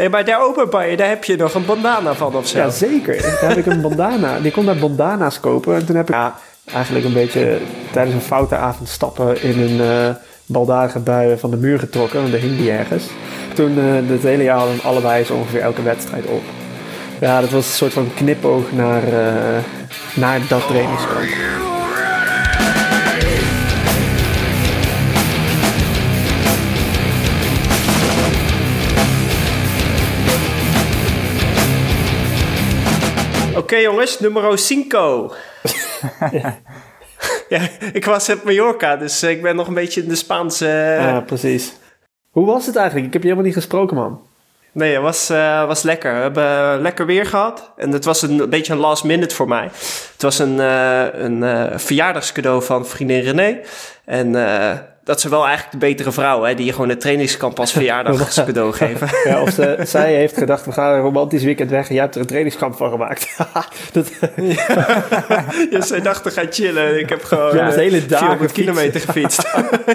Hey, maar daar openbaar, daar heb je nog een bandana van of zo? Ja, zeker. Daar heb ik een bandana. Die kon daar bandana's kopen. En toen heb ik ja, eigenlijk een beetje tijdens een foute avond stappen in een uh, baldadige bui van de muur getrokken. Want daar hing die ergens. Toen uh, het hele jaar hadden allebei zo ongeveer elke wedstrijd op. Ja, dat was een soort van knipoog naar, uh, naar dat trainingskamp. Okay, jongens, nummer 5. ja. ja, ik was op Mallorca, dus ik ben nog een beetje in de Spaanse... Ja, precies. Hoe was het eigenlijk? Ik heb je helemaal niet gesproken, man. Nee, het was, uh, was lekker. We hebben lekker weer gehad. En het was een, beetje een last minute voor mij. Het was een, uh, een uh, verjaardagscadeau van vriendin René. En dat is wel eigenlijk de betere vrouw, hè, die je gewoon een trainingskamp als verjaardagscadeau geven. Ja, of ze, zij heeft gedacht, we gaan een romantisch weekend weg en jij hebt er een trainingskamp van gemaakt. dat... ja, ja, zij dacht, te gaan chillen. Ik heb gewoon ja, uh, hele 400 kilometer gefietst.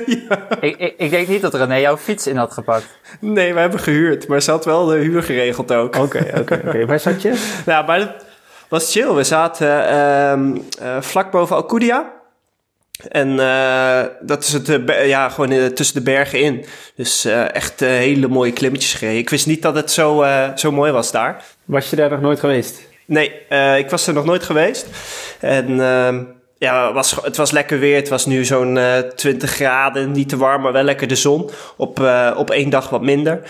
ja. ik, ik, ik, denk niet dat René jouw fiets in had gepakt. Nee, we hebben gehuurd, maar ze had wel de huur geregeld ook. Oké, oké, oké. Waar zat je? Ja, maar het was chill. We zaten uh, uh, vlak boven Alcudia. En uh, dat is het, uh, ja, gewoon uh, tussen de bergen in. Dus echt hele mooie klimmetjes gereden. Ik wist niet dat het zo, zo mooi was daar. Was je daar nog nooit geweest? Nee, ik was er nog nooit geweest. En ehm, ja, was, het was lekker weer. Het was nu zo'n uh, 20 graden. Niet te warm, maar wel lekker de zon. Op, uh, op één dag wat minder.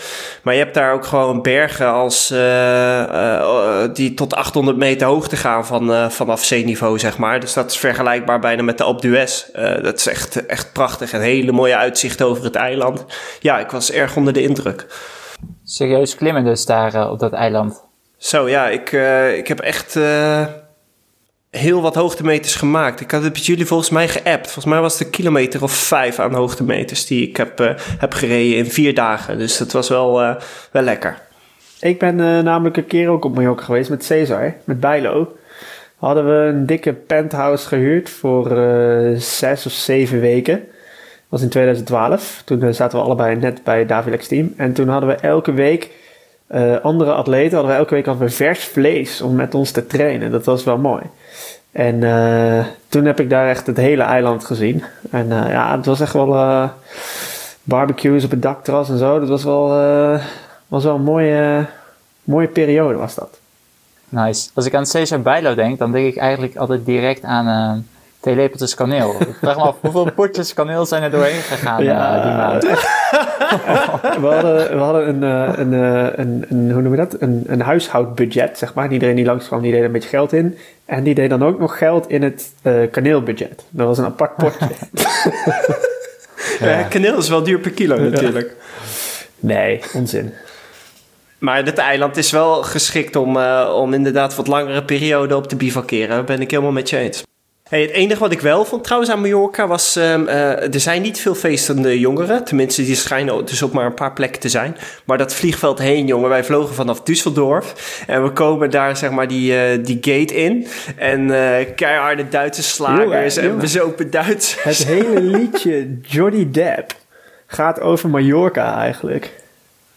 Maar je hebt daar ook gewoon bergen als, uh, die tot 800 meter hoogte gaan van, vanaf zeeniveau, zeg maar. Dus dat is vergelijkbaar bijna met de Alpe d'Huez. dat is echt, echt prachtig. Een hele mooie uitzicht over het eiland. Ja, ik was erg onder de indruk. Serieus klimmen dus daar op dat eiland? Zo, ja. Ik, ik heb echt heel wat hoogtemeters gemaakt. Ik had het met jullie volgens mij geappt. Volgens mij was het een kilometer of vijf aan hoogtemeters die ik heb, uh, heb gereden in vier dagen. Dus dat was wel, uh, wel lekker. Ik ben uh, namelijk een keer ook op Mallorca geweest met Cesar, met Bijlo. Hadden we een dikke penthouse gehuurd voor zes of zeven weken. Dat was in 2012. Toen zaten we allebei net bij Davilex team. En toen hadden we elke week andere atleten. Hadden we elke week hadden vers vlees om met ons te trainen. Dat was wel mooi. En uh, toen heb ik daar echt het hele eiland gezien. En uh, ja, het was echt wel uh, barbecues op het dakterras en zo. Dat was wel, was wel een mooie, mooie periode was dat. Nice. Als ik aan Cesar Bijlo denk, dan denk ik eigenlijk altijd direct aan twee lepeltjes kaneel. Ik vraag me af, hoeveel potjes kaneel zijn er doorheen gegaan ja. die maand? we hadden, we hadden een, een, een, een, hoe noemen we dat? Een, een huishoudbudget, zeg maar. Iedereen die langskwam, die deed een beetje geld in. En die deed dan ook nog geld in het uh, kaneelbudget. Dat was een apart potje. ja. ja. kaneel is wel duur per kilo natuurlijk. Nee, onzin. Maar dit eiland is wel geschikt om, uh, om inderdaad wat langere periode op te bivakeren. Daar ben ik helemaal met je eens. Hey, het enige wat ik wel vond trouwens aan Mallorca was... Um, uh, er zijn niet veel feestende jongeren. Tenminste, die schijnen dus op maar een paar plekken te zijn. Maar dat vliegveld heen, jongen. Wij vlogen vanaf Düsseldorf. En we komen daar, zeg maar, die, uh, die gate in. En uh, keiharde Duitse slagers jongen, en bezopen Duitsers. Het hele liedje Johnny Depp gaat over Mallorca eigenlijk.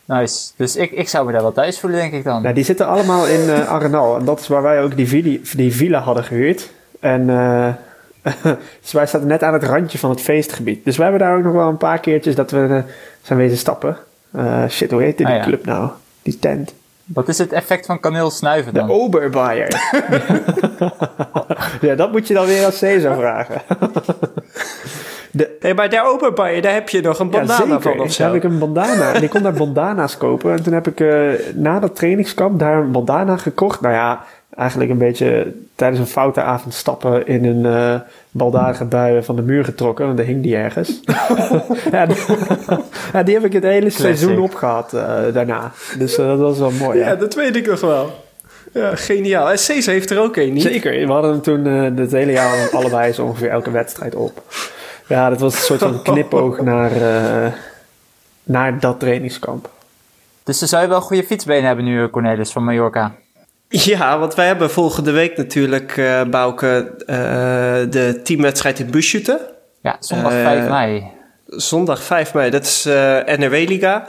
Nice. Dus ik, ik zou me daar wel thuis voelen, denk ik dan. Nou, die zitten allemaal in uh, Arenal. En dat is waar wij ook die, die villa hadden gehuurd. En uh, dus wij zaten net aan het randje van het feestgebied. Dus we hebben daar ook nog wel een paar keertjes dat we uh, zijn wezen stappen. Uh, shit, hoe heet die ah, club nou? Die tent. Wat is het effect van kaneel snuiven dan? De Oberbayer. ja, dat moet je dan weer als Caesar vragen. De, hey, maar daar Oberbayer, daar heb je nog een bandana ja, van of zo. Daar heb ik een bandana. en ik kon daar bandana's kopen. En toen heb ik uh, na dat trainingskamp daar een bandana gekocht. Nou ja, eigenlijk een beetje tijdens een foute avond stappen in een uh, baldadige bui van de muur getrokken. Want daar hing die ergens. ja, die, ja, die, heb ik het hele seizoen opgehad uh, daarna. Dus uh, dat was wel mooi. Ja, dat weet ik nog wel. Ja, geniaal. En Cesar heeft er ook een, niet? Zeker. We hadden hem toen het hele jaar allebei zo ongeveer elke wedstrijd op. Ja, dat was een soort van knipoog naar, naar dat trainingskamp. Dus dan zou je wel goede fietsbenen hebben nu, Cornelis, van Mallorca. Ja, want wij hebben volgende week natuurlijk, uh, Bouke, uh, de teamwedstrijd in Busschutten. Ja, zondag 5 uh, eh, mei. Zondag 5 mei, dat is uh, NRW-liga.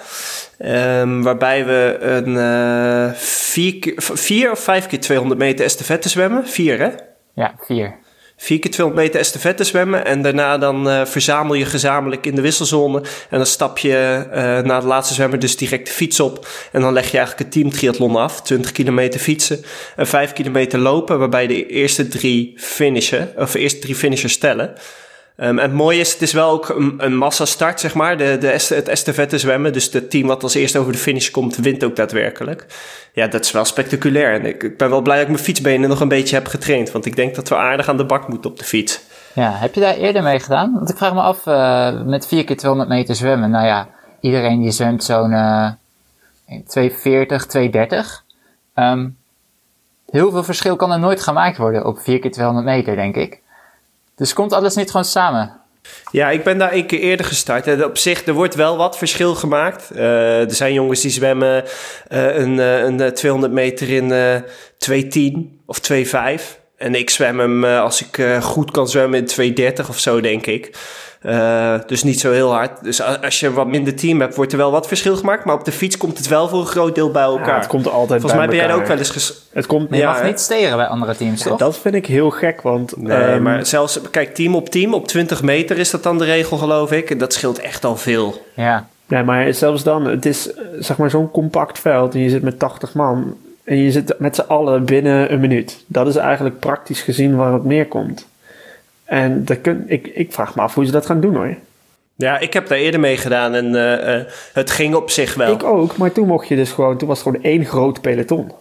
Um, waarbij we een uh, vier, vier, of vijf keer 200 meter estafette zwemmen. Vier, hè? Ja, vier. Vier keer 200 meter estafette zwemmen. En daarna dan uh, verzamel je gezamenlijk in de wisselzone. En dan stap je uh, na de laatste zwemmer dus direct de fiets op. En dan leg je eigenlijk het team triathlon af. 20 kilometer fietsen en 5 kilometer lopen. Waarbij de eerste drie finishen, of de eerste drie finishers stellen. Um, en het mooie is, het is wel ook een, een massastart, zeg maar, de, de, het estafette zwemmen. Dus het team wat als eerste over de finish komt, wint ook daadwerkelijk. Ja, dat is wel spectaculair. En ik, ik ben wel blij dat ik mijn fietsbenen nog een beetje heb getraind. Want ik denk dat we aardig aan de bak moeten op de fiets. Ja, heb je daar eerder mee gedaan? Want ik vraag me af, uh, met 4 keer 200 meter zwemmen. Nou ja, iedereen die zwemt zo'n uh, 240, 230. Um, heel veel verschil kan er nooit gemaakt worden op 4 keer 200 meter, denk ik. Dus komt alles niet gewoon samen? Ja, ik ben daar een keer eerder gestart. En op zich, er wordt wel wat verschil gemaakt. Uh, er zijn jongens die zwemmen uh, een, een 200 meter in 2.10 of 2.5. En ik zwem hem als ik goed kan zwemmen in 2.30 of zo, denk ik. Uh, dus niet zo heel hard. Dus als je wat minder team hebt, wordt er wel wat verschil gemaakt. Maar op de fiets komt het wel voor een groot deel bij elkaar. Ja, het komt altijd Volgens mij ben jij er ook wel eens... Ges het komt, je mag niet steren bij andere teams, toch? Dat vind ik heel gek, want... Nee, um, maar zelfs... Kijk, team op team, op 20 meter is dat dan de regel, geloof ik. En dat scheelt echt al veel. Ja. Nee, maar zelfs dan, het is zeg maar zo'n compact veld en je zit met 80 man en je zit met z'n allen binnen een minuut. Dat is eigenlijk praktisch gezien waar het neerkomt. En dat kun, ik, ik vraag me af hoe ze dat gaan doen hoor. Ja, ik heb daar eerder mee gedaan en uh, uh, het ging op zich wel. Ik ook, maar toen mocht je dus gewoon, toen was het gewoon één groot peloton.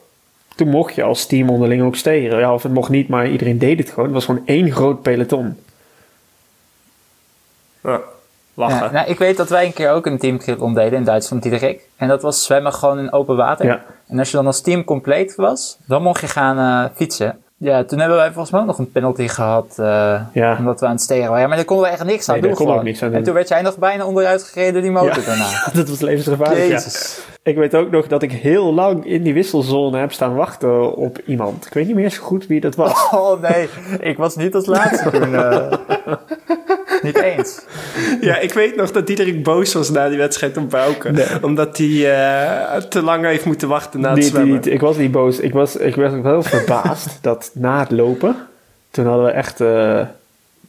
Toen mocht je als team onderling ook steren. Ja, of het mocht niet, maar iedereen deed het gewoon. Het was gewoon één groot peloton. Ja, lachen. Ja, nou, ik weet dat wij een keer ook een teamtriathlon deden in Duitsland, Diederik. En dat was zwemmen gewoon in open water. Ja. En als je dan als team compleet was, dan mocht je gaan uh, fietsen. Ja, toen hebben wij volgens mij ook nog een penalty gehad. Uh, ja. Omdat we aan het steren waren. Ja, maar daar konden we echt niks aan nee, doen. Daar kon ook niks aan doen. En toen werd jij nog bijna onderuit gereden die motor ja. daarna. dat was levensgevaarlijk. Jezus. Ja. Ik weet ook nog dat ik heel lang in die wisselzone heb staan wachten op iemand. Ik weet niet meer zo goed wie dat was. Oh nee, ik was niet als laatste toen. Uh, niet eens. Ja, ik weet nog dat Diederik boos was na die wedstrijd op Bouke. Nee. Omdat hij uh, te lang heeft moeten wachten na het niet, zwemmen. Niet, ik was niet boos. Ik was, ik was wel verbaasd dat na het lopen... Toen hadden we echt... Uh,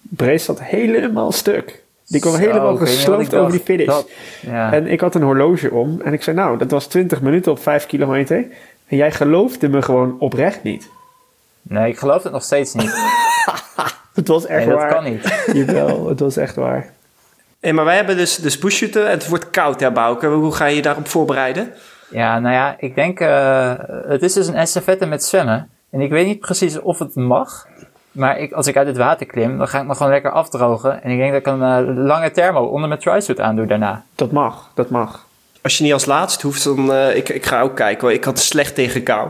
Brees zat helemaal stuk. Die kwam Zo, helemaal gesloopt over die finish. Dat- ja. En ik had een horloge om. En ik zei, nou, dat was 20 minuten op 5 kilometer. En jij geloofde me gewoon oprecht niet. Nee, ik geloof het nog steeds niet. Het was echt Nee, dat waar. kan niet. Jawel, het was echt waar. Hey, maar wij hebben dus, dus bushshooten en het wordt koud, hè, Bouke? Hoe ga je je daarop voorbereiden? Ja, nou ja, ik denk, uh, het is dus een estafette met zwemmen. En ik weet niet precies of het mag. Maar ik, als ik uit het water klim, dan ga ik me gewoon lekker afdrogen. En ik denk dat ik een uh, lange thermo onder mijn trisuit aandoe daarna. Dat mag, dat mag. Als je niet als laatst hoeft, dan... Uh, ik, ik ga ook kijken, ik had slecht tegen kou.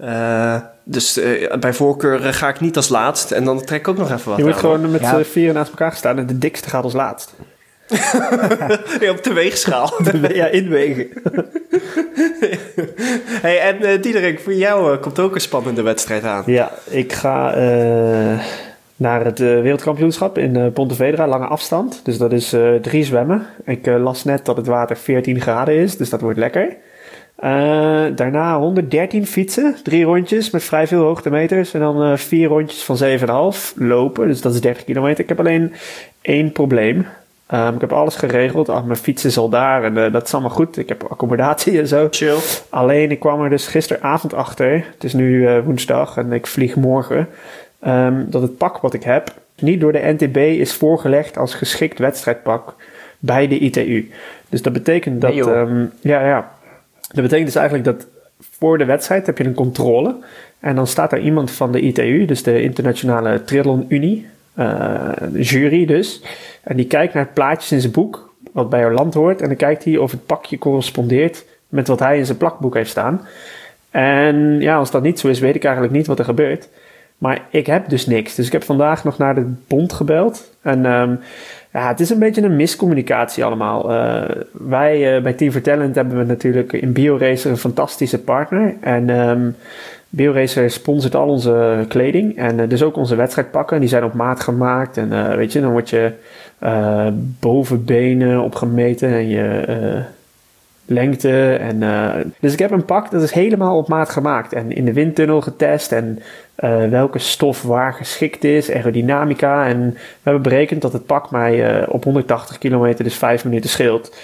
Uh, dus uh, bij voorkeur uh, ga ik niet als laatst. En dan trek ik ook nog even wat Je moet aan, gewoon met Ja. ja. vier naast elkaar staan en de dikste gaat als laatst. Ja, op de weegschaal. ja, inwegen. hey, en uh, Diederik, voor jou uh, komt ook een spannende wedstrijd aan. Ja, ik ga uh, naar het uh, wereldkampioenschap in uh, Pontevedra, lange afstand. Dus dat is uh, drie zwemmen. Ik uh, las net dat het water 14 graden is, dus dat wordt lekker. Uh, daarna 113 fietsen, drie rondjes met vrij veel hoogtemeters. En dan uh, vier rondjes van 7,5 lopen, dus dat is 30 kilometer. Ik heb alleen één probleem. Um, ik heb alles geregeld. Ach, mijn fiets is al daar en uh, dat is allemaal goed. Ik heb accommodatie en zo. Chill. Alleen, ik kwam er dus gisteravond achter. Het is nu uh, woensdag en ik vlieg morgen. Um, dat het pak wat ik heb niet door de NTB is voorgelegd als geschikt wedstrijdpak bij de ITU. Dus dat betekent dat... Nee, um, ja, ja. Dat betekent dus eigenlijk dat voor de wedstrijd heb je een controle. En dan staat er iemand van de ITU, dus de Internationale Triathlon Unie, uh, jury dus. En die kijkt naar plaatjes in zijn boek, wat bij jouw land hoort. En dan kijkt hij of het pakje correspondeert met wat hij in zijn plakboek heeft staan. En ja, als dat niet zo is, weet ik eigenlijk niet wat er gebeurt. Maar ik heb dus niks. Dus ik heb vandaag nog naar de bond gebeld. En um, ja, het is een beetje een miscommunicatie allemaal. Uh, wij uh, bij Team for Talent hebben we natuurlijk in BioRacer een fantastische partner. En um, BioRacer sponsort al onze kleding en dus ook onze wedstrijdpakken. Die zijn op maat gemaakt en weet je, dan word je bovenbenen opgemeten en je lengte. En, dus ik heb een pak dat is helemaal op maat gemaakt en in de windtunnel getest en welke stof waar geschikt is, aerodynamica. En we hebben berekend dat het pak mij op 180 kilometer dus 5 minuten scheelt.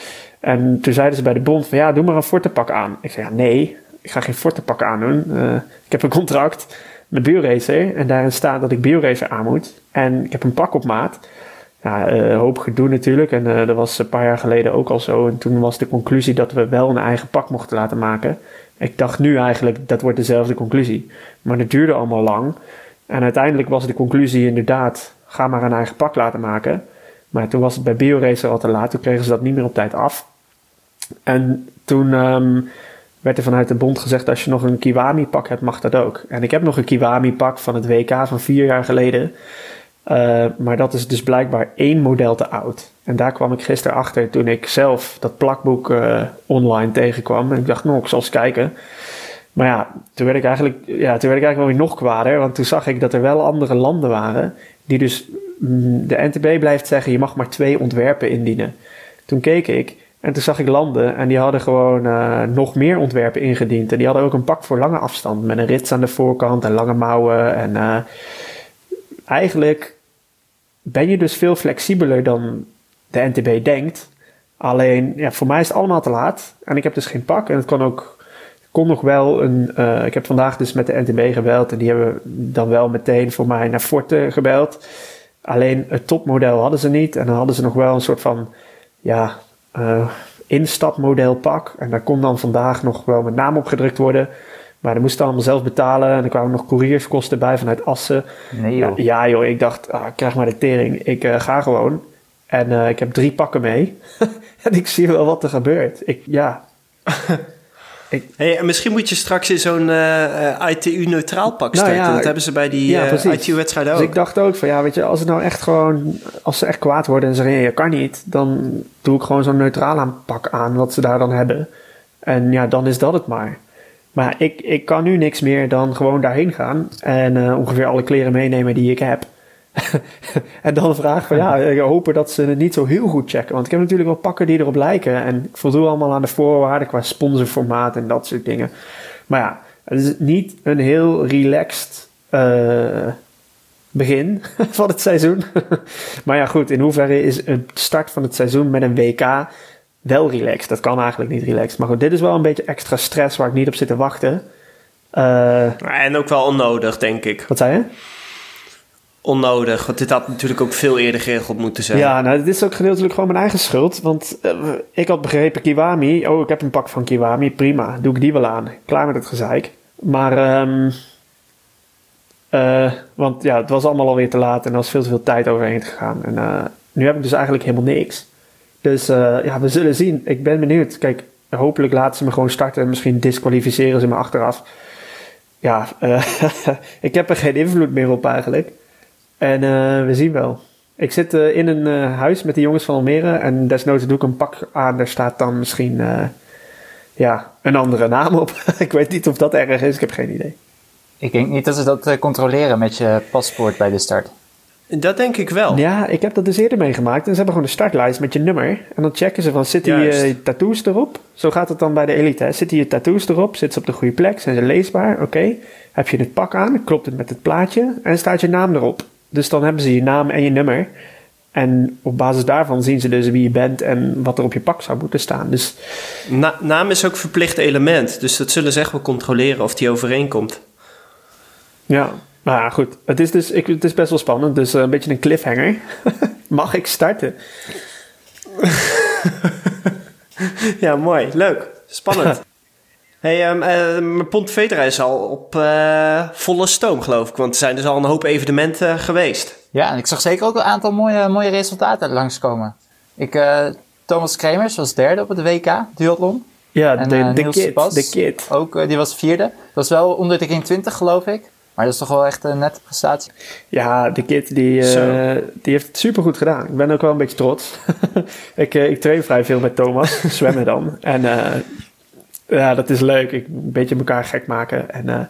En toen zeiden ze bij de bond van ja, doe maar een fortepak aan. Ik zei ja, nee, ik ga geen fortepak aandoen. Uh, ik heb een contract met BioRacer en daarin staat dat ik BioRacer aan moet. En ik heb een pak op maat. Ja, uh, hoop gedoe natuurlijk. En uh, dat was een paar jaar geleden ook al zo. En toen was de conclusie dat we wel een eigen pak mochten laten maken. Ik dacht nu eigenlijk, dat wordt dezelfde conclusie. Maar dat duurde allemaal lang. En uiteindelijk was de conclusie inderdaad, ga maar een eigen pak laten maken. Maar toen was het bij BioRacer al te laat. Toen kregen ze dat niet meer op tijd af. En toen um, werd er vanuit de bond gezegd: als je nog een Kiwami-pak hebt, mag dat ook. En ik heb nog een Kiwami-pak van het WK van vier jaar geleden. Uh, maar dat is dus blijkbaar één model te oud. En daar kwam ik gisteren achter toen ik zelf dat plakboek uh, online tegenkwam. En ik dacht, nou, ik zal eens kijken. Maar ja, toen werd ik eigenlijk, ja, toen werd ik eigenlijk wel weer nog kwader. Want toen zag ik dat er wel andere landen waren. Die dus, mm, de NTB blijft zeggen, je mag maar twee ontwerpen indienen. Toen keek ik en toen zag ik landen en die hadden gewoon uh, nog meer ontwerpen ingediend. En die hadden ook een pak voor lange afstand met een rits aan de voorkant en lange mouwen. En eigenlijk ben je dus veel flexibeler dan de NTB denkt. Alleen, ja, voor mij is het allemaal te laat. En ik heb dus geen pak. En het kan ook, kon nog wel een. Uh, ik heb vandaag dus met de NTB gebeld. En die hebben dan wel meteen voor mij naar Forte gebeld. Alleen het topmodel hadden ze niet. En dan hadden ze nog wel een soort van. Ja, uh, instapmodel pak. En daar kon dan vandaag nog wel mijn naam op gedrukt worden. Maar dan moest ik allemaal zelf betalen. En er kwamen nog courierskosten bij vanuit Assen. Nee joh. Ja, joh. Ik dacht, ah, ik krijg maar de tering. Ik uh, ga gewoon. En uh, ik heb drie pakken mee. en ik zie wel wat er gebeurt. Ik, ja. Ik... Hey, en misschien moet je straks in zo'n uh, ITU-neutraal pak starten. Nou ja, dat hebben ze bij die ja, uh, ITU-wedstrijden ook. Dus ik dacht ook van, ja, weet je, als het nou echt gewoon... Als ze echt kwaad worden en zeggen, ja, je kan niet... dan doe ik gewoon zo'n neutraal pak aan, wat ze daar dan hebben. En ja, dan is dat het maar. Maar ik, ik kan nu niks meer dan gewoon daarheen gaan... en uh, ongeveer alle kleren meenemen die ik heb... en dan vraag van ja, ik hopen dat ze het niet zo heel goed checken. Want ik heb natuurlijk wel pakken die erop lijken. En ik voldoe allemaal aan de voorwaarden qua sponsorformaat en dat soort dingen. Maar ja, het is niet een heel relaxed uh, begin van het seizoen. maar ja, goed, in hoeverre is het start van het seizoen met een WK wel relaxed? Dat kan eigenlijk niet relaxed. Maar goed, dit is wel een beetje extra stress waar ik niet op zit te wachten. Uh, en ook wel onnodig, denk ik. Wat zei je? onnodig. Want dit had natuurlijk ook veel eerder geregeld moeten zijn. Ja, nou, dit is ook gedeeltelijk gewoon mijn eigen schuld. Want uh, ik had begrepen, Kiwami... Oh, ik heb een pak van Kiwami, prima. Doe ik die wel aan. Klaar met het gezeik. Maar... Um, uh, want ja, het was allemaal alweer te laat en er was veel te veel tijd overheen gegaan. En nu heb ik dus eigenlijk helemaal niks. Dus ja, we zullen zien. Ik ben benieuwd. Kijk, hopelijk laten ze me gewoon starten en misschien disqualificeren ze me achteraf. Ja, ik heb er geen invloed meer op eigenlijk. En uh, we zien wel. Ik zit in een huis met de jongens van Almere. En desnoods doe ik een pak aan. Daar staat dan misschien ja, een andere naam op. ik weet niet of dat erg is. Ik heb geen idee. Ik denk niet dat ze dat controleren met je paspoort bij de start. Dat denk ik wel. Ja, ik heb dat dus eerder meegemaakt. En ze hebben gewoon een startlijst met je nummer. En dan checken ze van, zitten je tattoos erop? Zo gaat het dan bij de elite. Hè? Zitten je tattoos erop? Zitten ze op de goede plek? Zijn ze leesbaar? Oké. Okay. Heb je het pak aan? Klopt het met het plaatje? En staat je naam erop? Dus dan hebben ze je naam en je nummer. En op basis daarvan zien ze dus wie je bent en wat er op je pak zou moeten staan. Dus... Na, naam is ook verplicht element. Dus dat zullen ze echt wel controleren of die overeenkomt. Ja, maar goed. Het is dus ik, het is best wel spannend. Dus een beetje een cliffhanger. Mag ik starten? ja, mooi. Leuk. Spannend. Hey, um, uh, Pontevedra is al op uh, volle stoom, geloof ik. Want er zijn dus al een hoop evenementen geweest. Ja, en ik zag zeker ook een aantal mooie, mooie resultaten langskomen. Ik, uh, Thomas Kremers was derde op het WK, duathlon. Ja, en, de, de, kid, de kid. Ook, die was vierde. Dat was wel onder de 20, geloof ik. Maar dat is toch wel echt een nette prestatie. Ja, de kid die, uh, die heeft het supergoed gedaan. Ik ben ook wel een beetje trots. ik, uh, ik train vrij veel met Thomas, zwemmen dan. En uh, ja, dat is leuk. Ik, een beetje elkaar gek maken. En uh,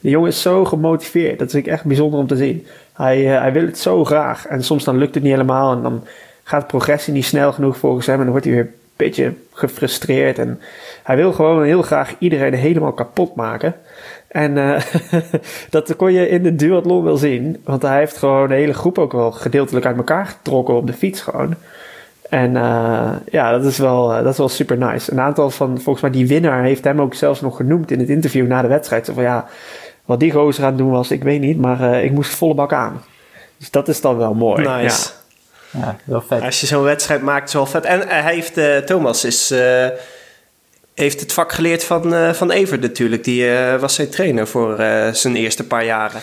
De jongen is zo gemotiveerd. Dat is echt bijzonder om te zien. Hij, eh, hij wil het zo graag. En soms dan lukt het niet helemaal. En dan gaat de progressie niet snel genoeg volgens hem. En dan wordt hij weer een beetje gefrustreerd. En hij wil gewoon heel graag iedereen helemaal kapot maken. En uh, dat kon je in de duathlon wel zien. Want hij heeft gewoon de hele groep ook wel gedeeltelijk uit elkaar getrokken op de fiets gewoon. En uh, ja, dat is, wel, dat is wel super nice. Een aantal van, volgens mij die winnaar heeft hem ook zelfs nog genoemd in het interview na de wedstrijd. Zo van ja, wat die gozer aan het doen was, ik weet niet, maar uh, ik moest volle bak aan. Dus dat is dan wel mooi. Nice. Ja, ja wel vet. Als je zo'n wedstrijd maakt, is wel vet. En hij heeft, uh, Thomas is, heeft het vak geleerd van, van Evert natuurlijk. Die was zijn trainer voor zijn eerste paar jaren.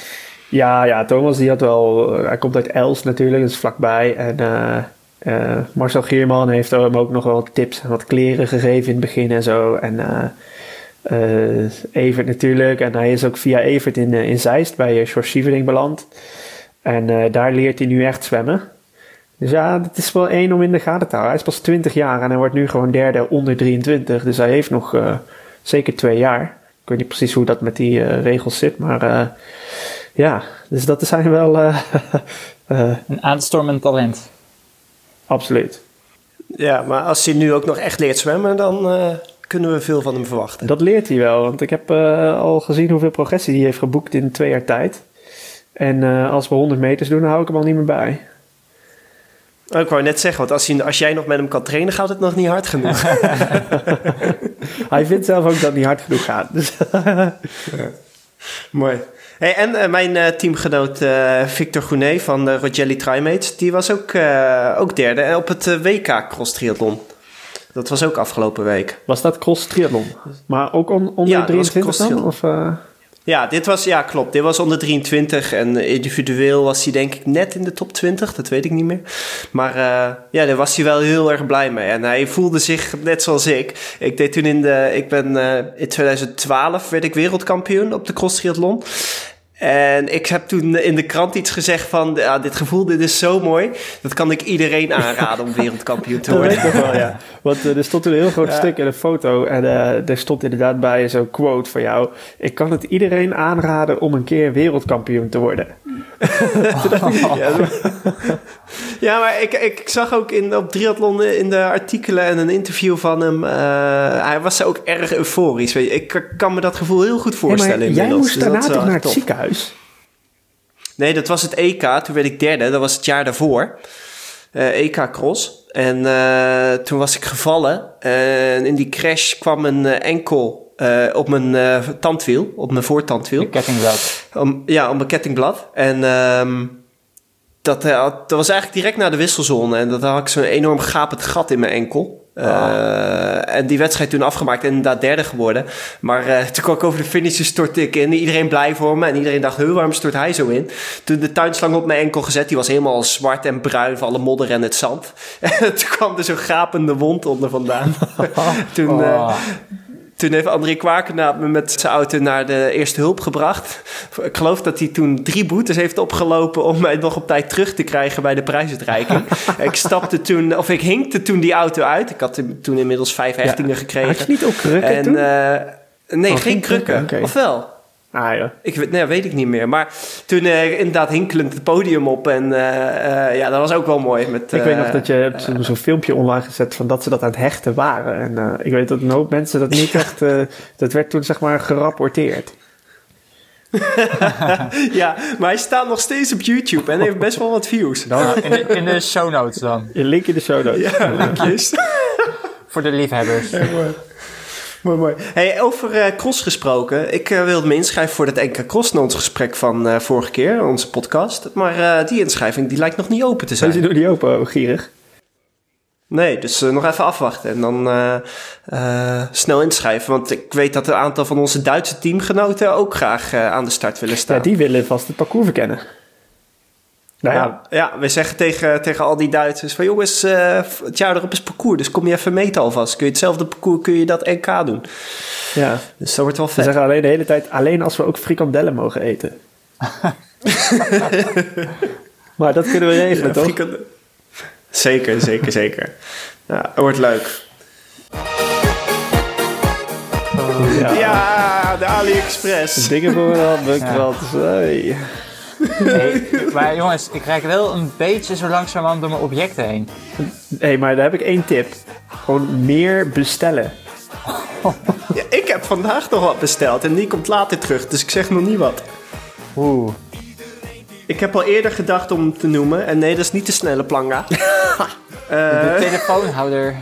Ja, ja, Thomas die had wel, hij komt uit Els natuurlijk, is vlakbij. En Marcel Gierman heeft hem ook nog wel tips en wat kleren gegeven in het begin en zo. En Evert natuurlijk. En hij is ook via Evert in, in Zeist bij George Sievering beland. En daar leert hij nu echt zwemmen. Dus ja, het is wel één om in de gaten te houden. Hij is pas 20 jaar en hij wordt nu gewoon derde onder 23. Dus hij heeft nog zeker twee jaar. Ik weet niet precies hoe dat met die regels zit, maar ja, dus dat zijn wel. een aanstormend talent. Absoluut. Ja, maar als hij nu ook nog echt leert zwemmen, dan uh, kunnen we veel van hem verwachten. Dat leert hij wel, want ik heb uh, al gezien hoeveel progressie hij heeft geboekt in twee jaar tijd. En uh, als we 100 meters doen, dan hou ik hem al niet meer bij. Oh, ik wou net zeggen, want als, hij, als jij nog met hem kan trainen, gaat het nog niet hard genoeg. hij vindt zelf ook dat het niet hard genoeg gaat. Dus ja. Mooi. Hey, en uh, mijn uh, teamgenoot uh, Victor Gounet van de Rogelli Trimates, die was ook, ook derde op het WK Cross Triathlon. Dat was ook afgelopen week. Was dat Cross Triathlon? Maar ook on, onder ja, 23 dan? Of, Ja, dit was, ja, klopt. Dit was onder 23 en individueel was hij denk ik net in de top 20, dat weet ik niet meer. Maar ja, daar was hij wel heel erg blij mee. En hij voelde zich net zoals ik. Ik deed toen in de, ik ben in 2012 werd ik wereldkampioen op de cross triathlon. En ik heb toen in de krant iets gezegd van, ja, dit gevoel, dit is zo mooi. Dat kan ik iedereen aanraden om wereldkampioen te worden. dat weet ik nog wel, ja. Want uh, er stond een heel groot ja. stuk in een foto. En uh, er stond inderdaad bij zo'n quote van jou. Ik kan het iedereen aanraden om een keer wereldkampioen te worden. Ja, ja, maar ik, ik zag ook in, op triathlon in de artikelen en een interview van hem. Uh, hij was ook erg euforisch. Weet je. Ik kan me dat gevoel heel goed voorstellen. Hey, jij moest daarna toch naar het top. ziekenhuis? Nee, dat was het EK. Toen werd ik derde. Dat was het jaar daarvoor. Uh, EK Cross. En uh, toen was ik gevallen. En in die crash kwam een enkel uh, op mijn uh, tandwiel, op mijn voortandwiel. Een kettingblad. Om, ja, op mijn kettingblad. En um, dat, uh, dat was eigenlijk direct na de wisselzone. En dat had ik zo'n enorm gapend gat in mijn enkel. Uh, en die wedstrijd toen afgemaakt en inderdaad derde geworden. Maar toen kwam ik over de finish stortte ik in. Iedereen blij voor me. En iedereen dacht, heel waarom stort hij zo in? Toen de tuinslang op mijn enkel gezet. Die was helemaal zwart en bruin van alle modder en het zand. En toen kwam er zo'n gapende wond onder vandaan. toen... Oh. Toen heeft André Kwakenaap me met zijn auto naar de eerste hulp gebracht. Ik geloof dat hij toen drie boetes heeft opgelopen om mij nog op tijd terug te krijgen bij de prijsuitreiking. ik stapte toen, of ik hinkte toen die auto uit. Ik had toen inmiddels vijf hechtingen ja. gekregen. Had je niet ook krukken en, toen? Uh, nee, oh, geen krukken. krukken. Okay. Of wel? Ah, ja. Ik nee, weet ik niet meer. Maar toen uh, inderdaad hinkelend het podium op. En uh, uh, ja, dat was ook wel mooi. Met, ik weet nog dat je hebt zo'n zo filmpje online gezet van dat ze dat aan het hechten waren. En ik weet dat een hoop mensen dat niet echt... dat werd toen zeg maar gerapporteerd. ja, maar hij staat nog steeds op YouTube en heeft best wel wat views. Dan, in, de, in de show notes dan. Je link in de show notes. Ja, linkjes. Voor de liefhebbers. Ja, mooi. Mooi. Hey, over uh, cross gesproken. Ik uh, wilde me inschrijven voor dat cross ons gesprek van uh, vorige keer, onze podcast. Maar die inschrijving die lijkt nog niet open te zijn. Is die nog niet open, oh, gierig? Nee, dus nog even afwachten en dan snel inschrijven. Want ik weet dat een aantal van onze Duitse teamgenoten ook graag aan de start willen staan. Ja, die willen vast het parcours verkennen. Nou ja. ja, we zeggen tegen, tegen al die Duitsers van jongens, uh, het jaar erop is parcours, dus kom je even meten alvast. Kun je hetzelfde parcours, kun je dat NK doen. Ja. Dus dat wordt wel vet. We zeggen alleen de hele tijd, alleen als we ook frikandellen mogen eten. maar dat kunnen we regelen, ja, toch? Frikandel... Zeker, zeker, zeker. Ja, het wordt leuk. Oh, ja. ja, de AliExpress. Dingen voor een handbakkrant. Hey. Hey, maar jongens, ik raak wel een beetje zo langzamerhand door mijn objecten heen. hey, maar daar heb ik één tip. Gewoon meer bestellen. Ja, ik heb vandaag nog wat besteld en die komt later terug, dus ik zeg nog niet wat. Oeh. Ik heb al eerder gedacht om hem te noemen en nee, dat is niet de snelle planga. De telefoonhouder.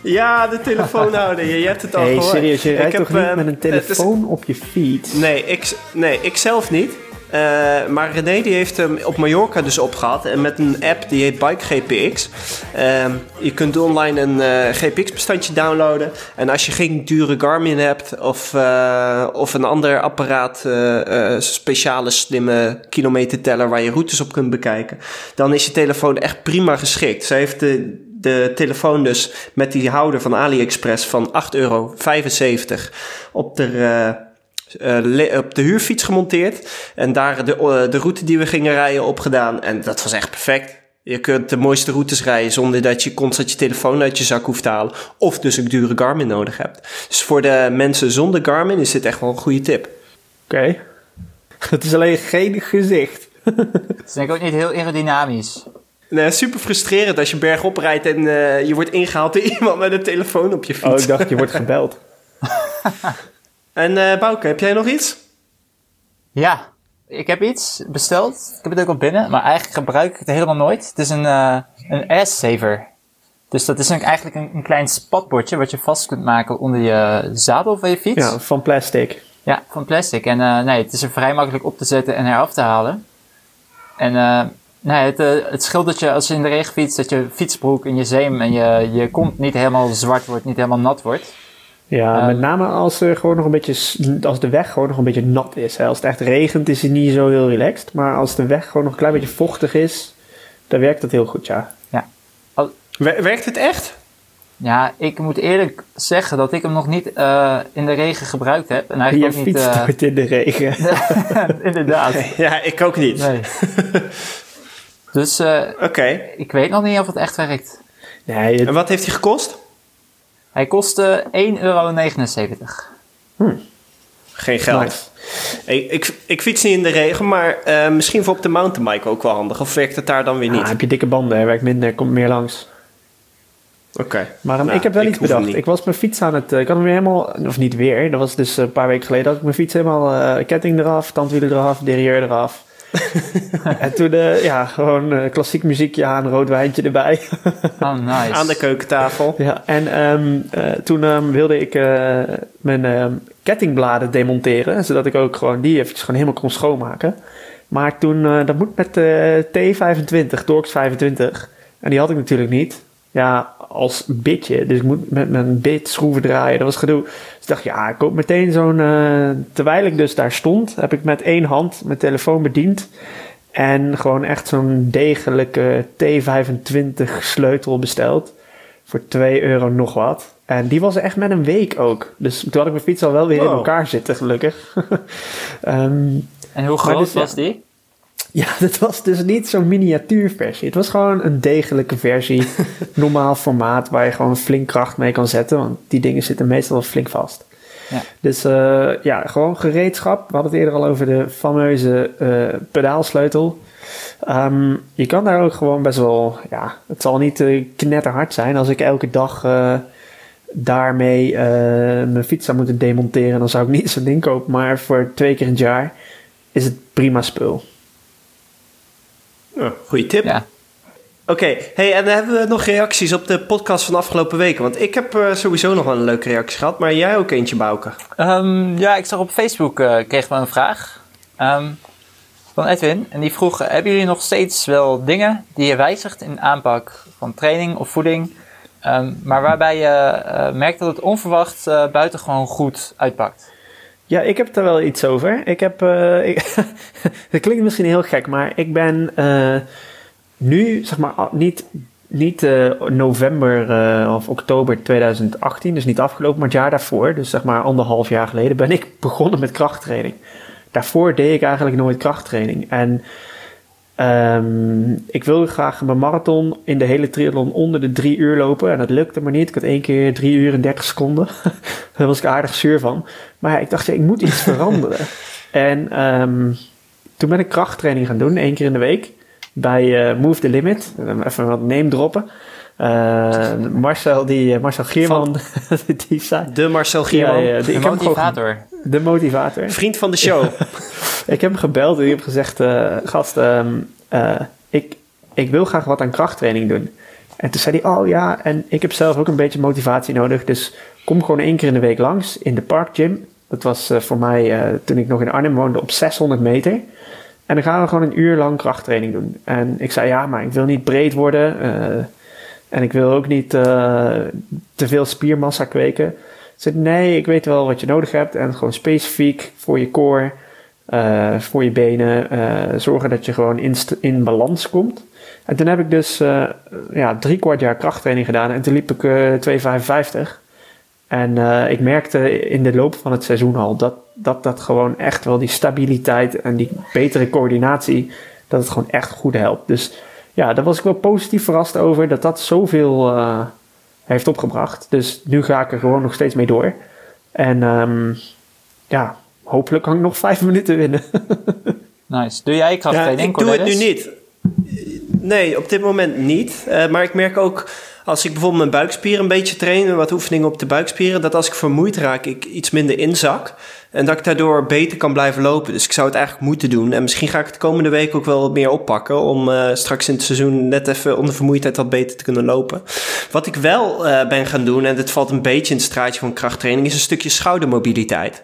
Ja, de telefoonhouder. Je, je hebt het al hey, gehoord. serieus, je Ik rijdt heb, toch niet eh, met een is- telefoon op je fiets? Nee, ik, nee, ik zelf niet. Eh, maar René die heeft hem op Mallorca dus opgehad. En met een app die heet Bike GPX. Ehm, je kunt online een eh, GPX-bestandje downloaden. En als je geen dure Garmin hebt of, eh, of een ander apparaat, eh, eh, speciale slimme kilometerteller waar je routes op kunt bekijken, dan is je telefoon echt prima geschikt. Zij heeft de, de telefoon dus met die houder van AliExpress van 8,75 euro op de, eh, op de huurfiets gemonteerd. En daar de, eh, de route die we gingen rijden op gedaan. En dat was echt perfect. Je kunt de mooiste routes rijden zonder dat je constant je telefoon uit je zak hoeft te halen. Of dus een dure Garmin nodig hebt. Dus voor de mensen zonder Garmin is dit echt wel een goede tip. Oké. Het is alleen geen gezicht. Het is denk ik ook niet heel aerodynamisch. Nee, super frustrerend als je bergop rijdt en eh, je wordt ingehaald door iemand met een telefoon op je fiets. Oh, ik dacht je wordt gebeld. En eh Bouke, heb jij nog iets? Ja, ik heb iets besteld. Ik heb het ook al binnen, maar eigenlijk gebruik ik het helemaal nooit. Het is een, eh een ass-saver. Dus dat is eigenlijk een, een klein spatbordje wat je vast kunt maken onder je zadel van je fiets. Ja, van plastic. Ja, van plastic. En eh, nee, het is er vrij makkelijk op te zetten en eraf te halen. En nee, het, het scheelt dat je als je in de regen fietst, dat je fietsbroek en je zeem en je, je kont niet helemaal zwart wordt, niet helemaal nat wordt. Ja, Eh, met name als, er gewoon nog een beetje, als de weg gewoon nog een beetje nat is. Hè. Als het echt regent is het niet zo heel relaxed. Maar als de weg gewoon nog een klein beetje vochtig is, dan werkt dat heel goed, ja. Wer- werkt het echt? Ja, ik moet eerlijk zeggen dat ik hem nog niet eh, in de regen gebruikt heb. En Je eigenlijk ook niet... fietst eh, nooit in de regen. inderdaad. Ja, ik ook niet. Nee. dus eh, Oké. ik weet nog niet of het echt werkt. Nee, het- En wat heeft hij gekost? Hij kostte 1,79 euro. Geen geld. nice. Ik, ik, ik fiets niet in de regen, maar eh, misschien voor op de mountainbike ook wel handig. Of werkt het daar dan weer Ah, niet? heb je dikke banden, hij werkt minder, komt meer langs. Oké. Maar um, Nou, ik heb wel ik iets bedacht. Ik was mijn fiets aan het... eh, ik had hem weer helemaal... Of niet weer. Dat was dus een paar weken geleden. Dat ik mijn fiets helemaal... eh, ketting eraf, tandwielen eraf, derailleur eraf. en toen, eh, ja, gewoon eh, klassiek muziekje aan, rood wijntje erbij. Oh, nice. Aan de keukentafel. ja, en ehm, eh, toen ehm, wilde ik eh, mijn ehm, kettingbladen demonteren. Zodat ik ook gewoon die eventjes gewoon helemaal kon schoonmaken. Maar toen, eh, dat moet met de T25, Dorks 25. En die had ik natuurlijk niet. Ja, als bitje. Dus ik moet met mijn bit schroeven draaien. Dat was gedoe. Dus ik dacht, ja, ik koop meteen zo'n... eh, terwijl ik dus daar stond, heb ik met één hand mijn telefoon bediend. En gewoon echt zo'n degelijke T25 sleutel besteld. Voor 2 euro nog wat. En die was echt met een week ook. Dus toen had ik mijn fiets al wel weer in elkaar zitten, gelukkig. Ehm, En hoe groot dus, ja. was die? Ja, dat was dus niet zo'n miniatuurversie. Het was gewoon een degelijke versie. normaal formaat waar je gewoon flink kracht mee kan zetten. Want die dingen zitten meestal wel flink vast. Ja. Dus eh, ja, gewoon gereedschap. We hadden het eerder al over de fameuze eh, pedaalsleutel. Ehm, je kan daar ook gewoon best wel... Ja, het zal niet eh, knetterhard zijn als ik elke dag... daarmee mijn fiets zou moeten demonteren, dan zou ik niet zo'n ding kopen. Maar voor twee keer in het jaar is het prima spul. Oh, goeie tip. Ja. Oké, hey, en hebben we nog reacties op de podcast van de afgelopen weken? Want ik heb eh, sowieso nog wel een leuke reactie gehad, maar jij ook eentje, Bouke. Ehm, ja, ik zag op Facebook, eh kregen we een vraag ehm, van Edwin. En die vroeg, hebben jullie nog steeds wel dingen die je wijzigt in de aanpak van training of voeding? Ehm, maar waarbij je eh, merkt dat het onverwacht buitengewoon goed uitpakt. Ja, ik heb er wel iets over. Ik heb. ik, dat klinkt misschien heel gek, maar ik ben eh, nu, zeg maar, niet, niet eh, november of oktober 2018, dus niet afgelopen, maar het jaar daarvoor, dus zeg maar anderhalf jaar geleden, ben ik begonnen met krachttraining. Daarvoor deed ik eigenlijk nooit krachttraining. En Ehm, ik wil graag mijn marathon in de hele triathlon onder de drie uur lopen. En dat lukte maar niet. Ik had één keer drie uur en dertig seconden. Daar was ik aardig zuur van. Maar ja, ik dacht, ja, ik moet iets veranderen. En ehm, toen ben ik krachttraining gaan doen, één keer in de week. Bij uh, Move the Limit. Even wat name droppen. Uh, Marcel, die, Marcel Gierman, die zei... De Marcel Gierman. Ja, ja, de, motivator. de motivator. Vriend van de show. ik heb hem gebeld en ik heb gezegd... Uh, gast, um, uh, ik, ik wil graag wat aan krachttraining doen. En toen zei hij, oh ja, en ik heb zelf ook een beetje motivatie nodig. Dus kom gewoon één keer in de week langs in de parkgym. Dat was uh, voor mij, uh, toen ik nog in Arnhem woonde, op 600 meter. En dan gaan we gewoon een uur lang krachttraining doen. En ik zei, ja, maar ik wil niet breed worden. En ik wil ook niet te veel spiermassa kweken. Zei, nee, ik weet wel wat je nodig hebt. En gewoon specifiek voor je core... Uh, voor je benen. Uh, zorgen dat je gewoon in, in balans komt. En toen heb ik dus uh, ja, drie kwart jaar krachttraining gedaan. En toen liep ik 2,55. En ik merkte in de loop van het seizoen al dat, dat dat gewoon echt wel die stabiliteit en die betere coördinatie, dat het gewoon echt goed helpt. Dus ja, daar was ik wel positief verrast over dat dat zoveel heeft opgebracht. Dus nu ga ik er gewoon nog steeds mee door. En um, ja, hopelijk kan ik nog vijf minuten winnen. nice. Doe jij krachttraining, ja, ik doe het nu niet. Nee, op dit moment niet. Uh, maar ik merk ook als ik bijvoorbeeld mijn buikspieren een beetje train, wat oefeningen op de buikspieren, dat als ik vermoeid raak, ik iets minder inzak. En dat ik daardoor beter kan blijven lopen. Dus ik zou het eigenlijk moeten doen. En misschien ga ik het de komende week ook wel meer oppakken. Om uh, straks in het seizoen net even onder vermoeidheid wat beter te kunnen lopen. Wat ik wel uh, ben gaan doen, en dit valt een beetje in het straatje van krachttraining, is een stukje schoudermobiliteit.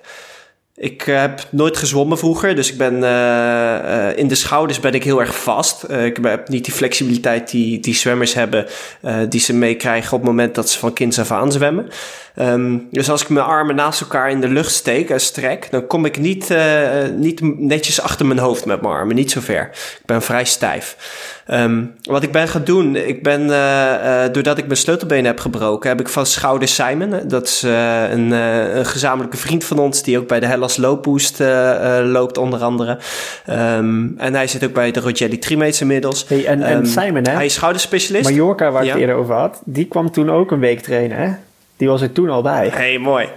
Ik uh, heb nooit gezwommen vroeger, dus ik ben uh, uh, in de schouders ben ik heel erg vast. ik heb niet die flexibiliteit die, die zwemmers hebben, die ze meekrijgen op het moment dat ze van kinds af aan zwemmen. Um, dus als ik mijn armen naast elkaar in de lucht steek en strek, dan kom ik niet, niet netjes achter mijn hoofd met mijn armen, niet zo ver. Ik ben vrij stijf. Um, wat ik ben gaan doen, ik ben, uh, uh, doordat ik mijn sleutelbeen heb gebroken, heb ik van Schouder Simon, dat is uh, een, een, gezamenlijke vriend van ons, die ook bij de Hellas Loopboost loopt onder andere. Um, en hij zit ook bij de Rogelli Trimates inmiddels. Hey, en, en um, Simon, hè? Hij is schouderspecialist. Mallorca, waar ik ja. het eerder over had, die kwam toen ook een week trainen, hè? Die was er toen al bij. Hey, mooi.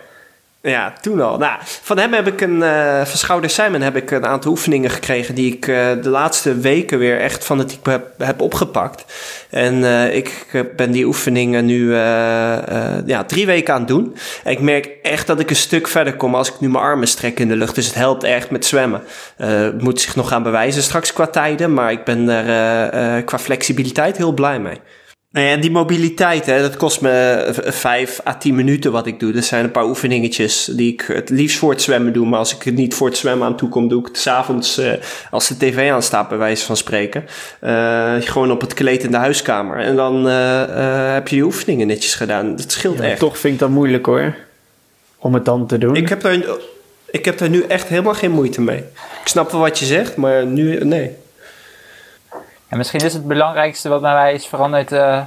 Ja, toen al. Nou, van hem heb ik een, uh, van Schouder Simon heb ik een aantal oefeningen gekregen die ik uh, de laatste weken weer echt van het heb, heb opgepakt. En uh, ik ben die oefeningen nu ja, drie weken aan het doen. En ik merk echt dat ik een stuk verder kom als ik nu mijn armen strek in de lucht. Dus het helpt echt met zwemmen. Het moet zich nog gaan bewijzen straks qua tijden, maar ik ben er qua flexibiliteit heel blij mee. Nou ja, die mobiliteit, hè, dat kost me 5 à 10 minuten wat ik doe. Dat zijn een paar oefeningetjes die ik het liefst voor het zwemmen doe. Maar als ik het niet voor het zwemmen aan toe kom, doe ik het s'avonds uh, als de tv aanstaat, bij wijze van spreken. Uh, gewoon op het kleed in de huiskamer. En dan uh, heb je die oefeningen netjes gedaan. Dat scheelt ja, echt. Toch vind ik dat moeilijk hoor. Om het dan te doen. Ik heb, daar, ik heb daar nu echt helemaal geen moeite mee. Ik snap wel wat je zegt, maar nu, nee. En misschien is het belangrijkste wat bij mij is veranderd uh,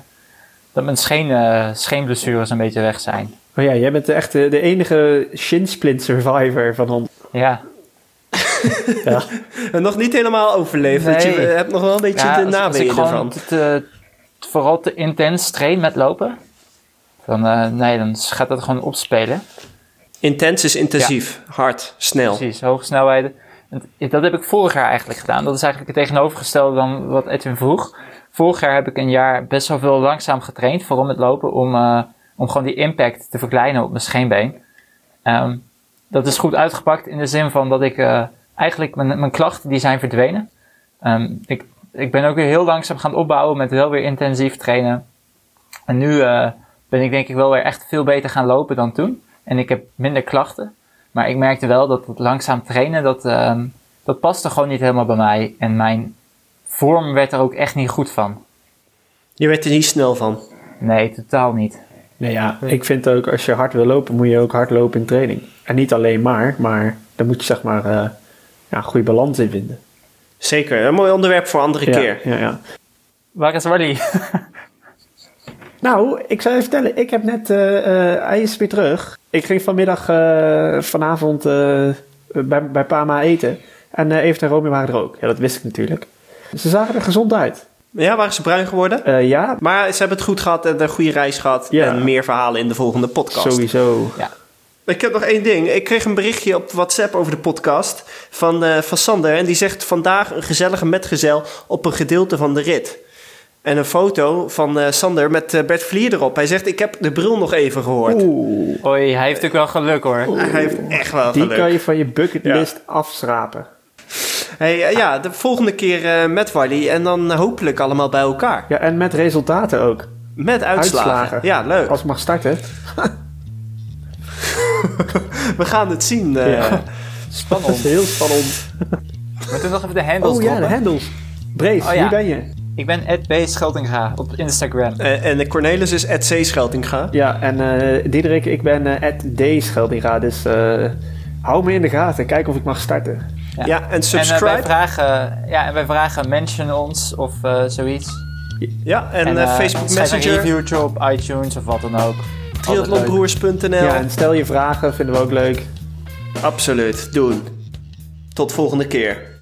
dat mijn scheen, uh, scheenblessures een beetje weg zijn. Oh ja, jij bent echt de, de enige shinsplint survivor van ons. Ja. ja. nog niet helemaal overleefd. Nee. Je hebt nog wel een beetje ja, de naweeën ervan. Te, vooral te intens train met lopen. Dan, uh, nee, dan gaat dat gewoon opspelen. Intens is intensief, ja. hard, snel. Precies, hoge snelheden. Dat heb ik vorig jaar eigenlijk gedaan. Dat is eigenlijk het tegenovergestelde dan wat Edwin vroeg. Vorig jaar heb ik een jaar best wel veel langzaam getraind, vooral met lopen, om, uh, om gewoon die impact te verkleinen op mijn scheenbeen. Um, dat is goed uitgepakt in de zin van dat ik uh, eigenlijk mijn, mijn klachten die zijn verdwenen. Um, ik, ik ben ook weer heel langzaam gaan opbouwen met wel weer intensief trainen. En nu uh, ben ik denk ik wel weer echt veel beter gaan lopen dan toen. En ik heb minder klachten. Maar ik merkte wel dat het langzaam trainen, dat, uh, dat paste gewoon niet helemaal bij mij. En mijn vorm werd er ook echt niet goed van. Je werd er niet snel van? Nee, totaal niet. Nee, ja, ik vind ook als je hard wil lopen, moet je ook hard lopen in training. En niet alleen maar, maar dan moet je zeg maar uh, ja, een goede balans in vinden. Zeker, een mooi onderwerp voor een andere ja, keer. Ja, ja. Waar is Wally? Nou, ik zou je vertellen, ik heb net, uh, uh, hij is weer terug. Ik ging vanmiddag, uh, vanavond bij, bij Pama eten. En Evert en Romy waren er ook. Ja, dat wist ik natuurlijk. Ze zagen er gezond uit. Ja, waren ze bruin geworden? Eh, ja, Maar ze hebben het goed gehad en een goede reis gehad. Ja. En meer verhalen in de volgende podcast. sowieso. Ik heb nog één ding. Ik kreeg een berichtje op WhatsApp over de podcast van, eh, van Sander. En die zegt vandaag een gezellige metgezel op een gedeelte van de rit. En een foto van eh, Sander met eh, Bert Vlier erop. Hij zegt, ik heb de bril nog even gehoord. Oeh, Oei, hij heeft ook wel geluk hoor. Hij heeft echt wel die geluk. kan je van je bucketlist afschrapen. Hey, eh, ja, de volgende keer eh, met Wally. En dan hopelijk allemaal bij elkaar. Ja, en met resultaten ook. Met uitslagen. Uitslagen. Ja, leuk. Als ik mag starten. We gaan het zien. eh. Ja. Dat Spannend. is heel spannend. Moeten we nog even de handles Oh ja, de handles. Brace, Oh ja. wie ben je? Ik ben Ed B. Scheltinga op Instagram. Eh, en de Cornelis is Ed C. Scheltinga. Ja, en eh Diederik, ik ben eh Ed D. Scheldinga, dus eh, hou me in de gaten. Kijk of ik mag starten. Ja. Ja, en En subscribe. wij, vragen, ja, en wij vragen mention ons of eh, zoiets. ja, en, en Facebook schrijf een Messenger. reviewtje op iTunes of wat dan ook. Triathlonbroers.nl. Ja, en stel je vragen, vinden we ook leuk. Absoluut, doen. Tot volgende keer.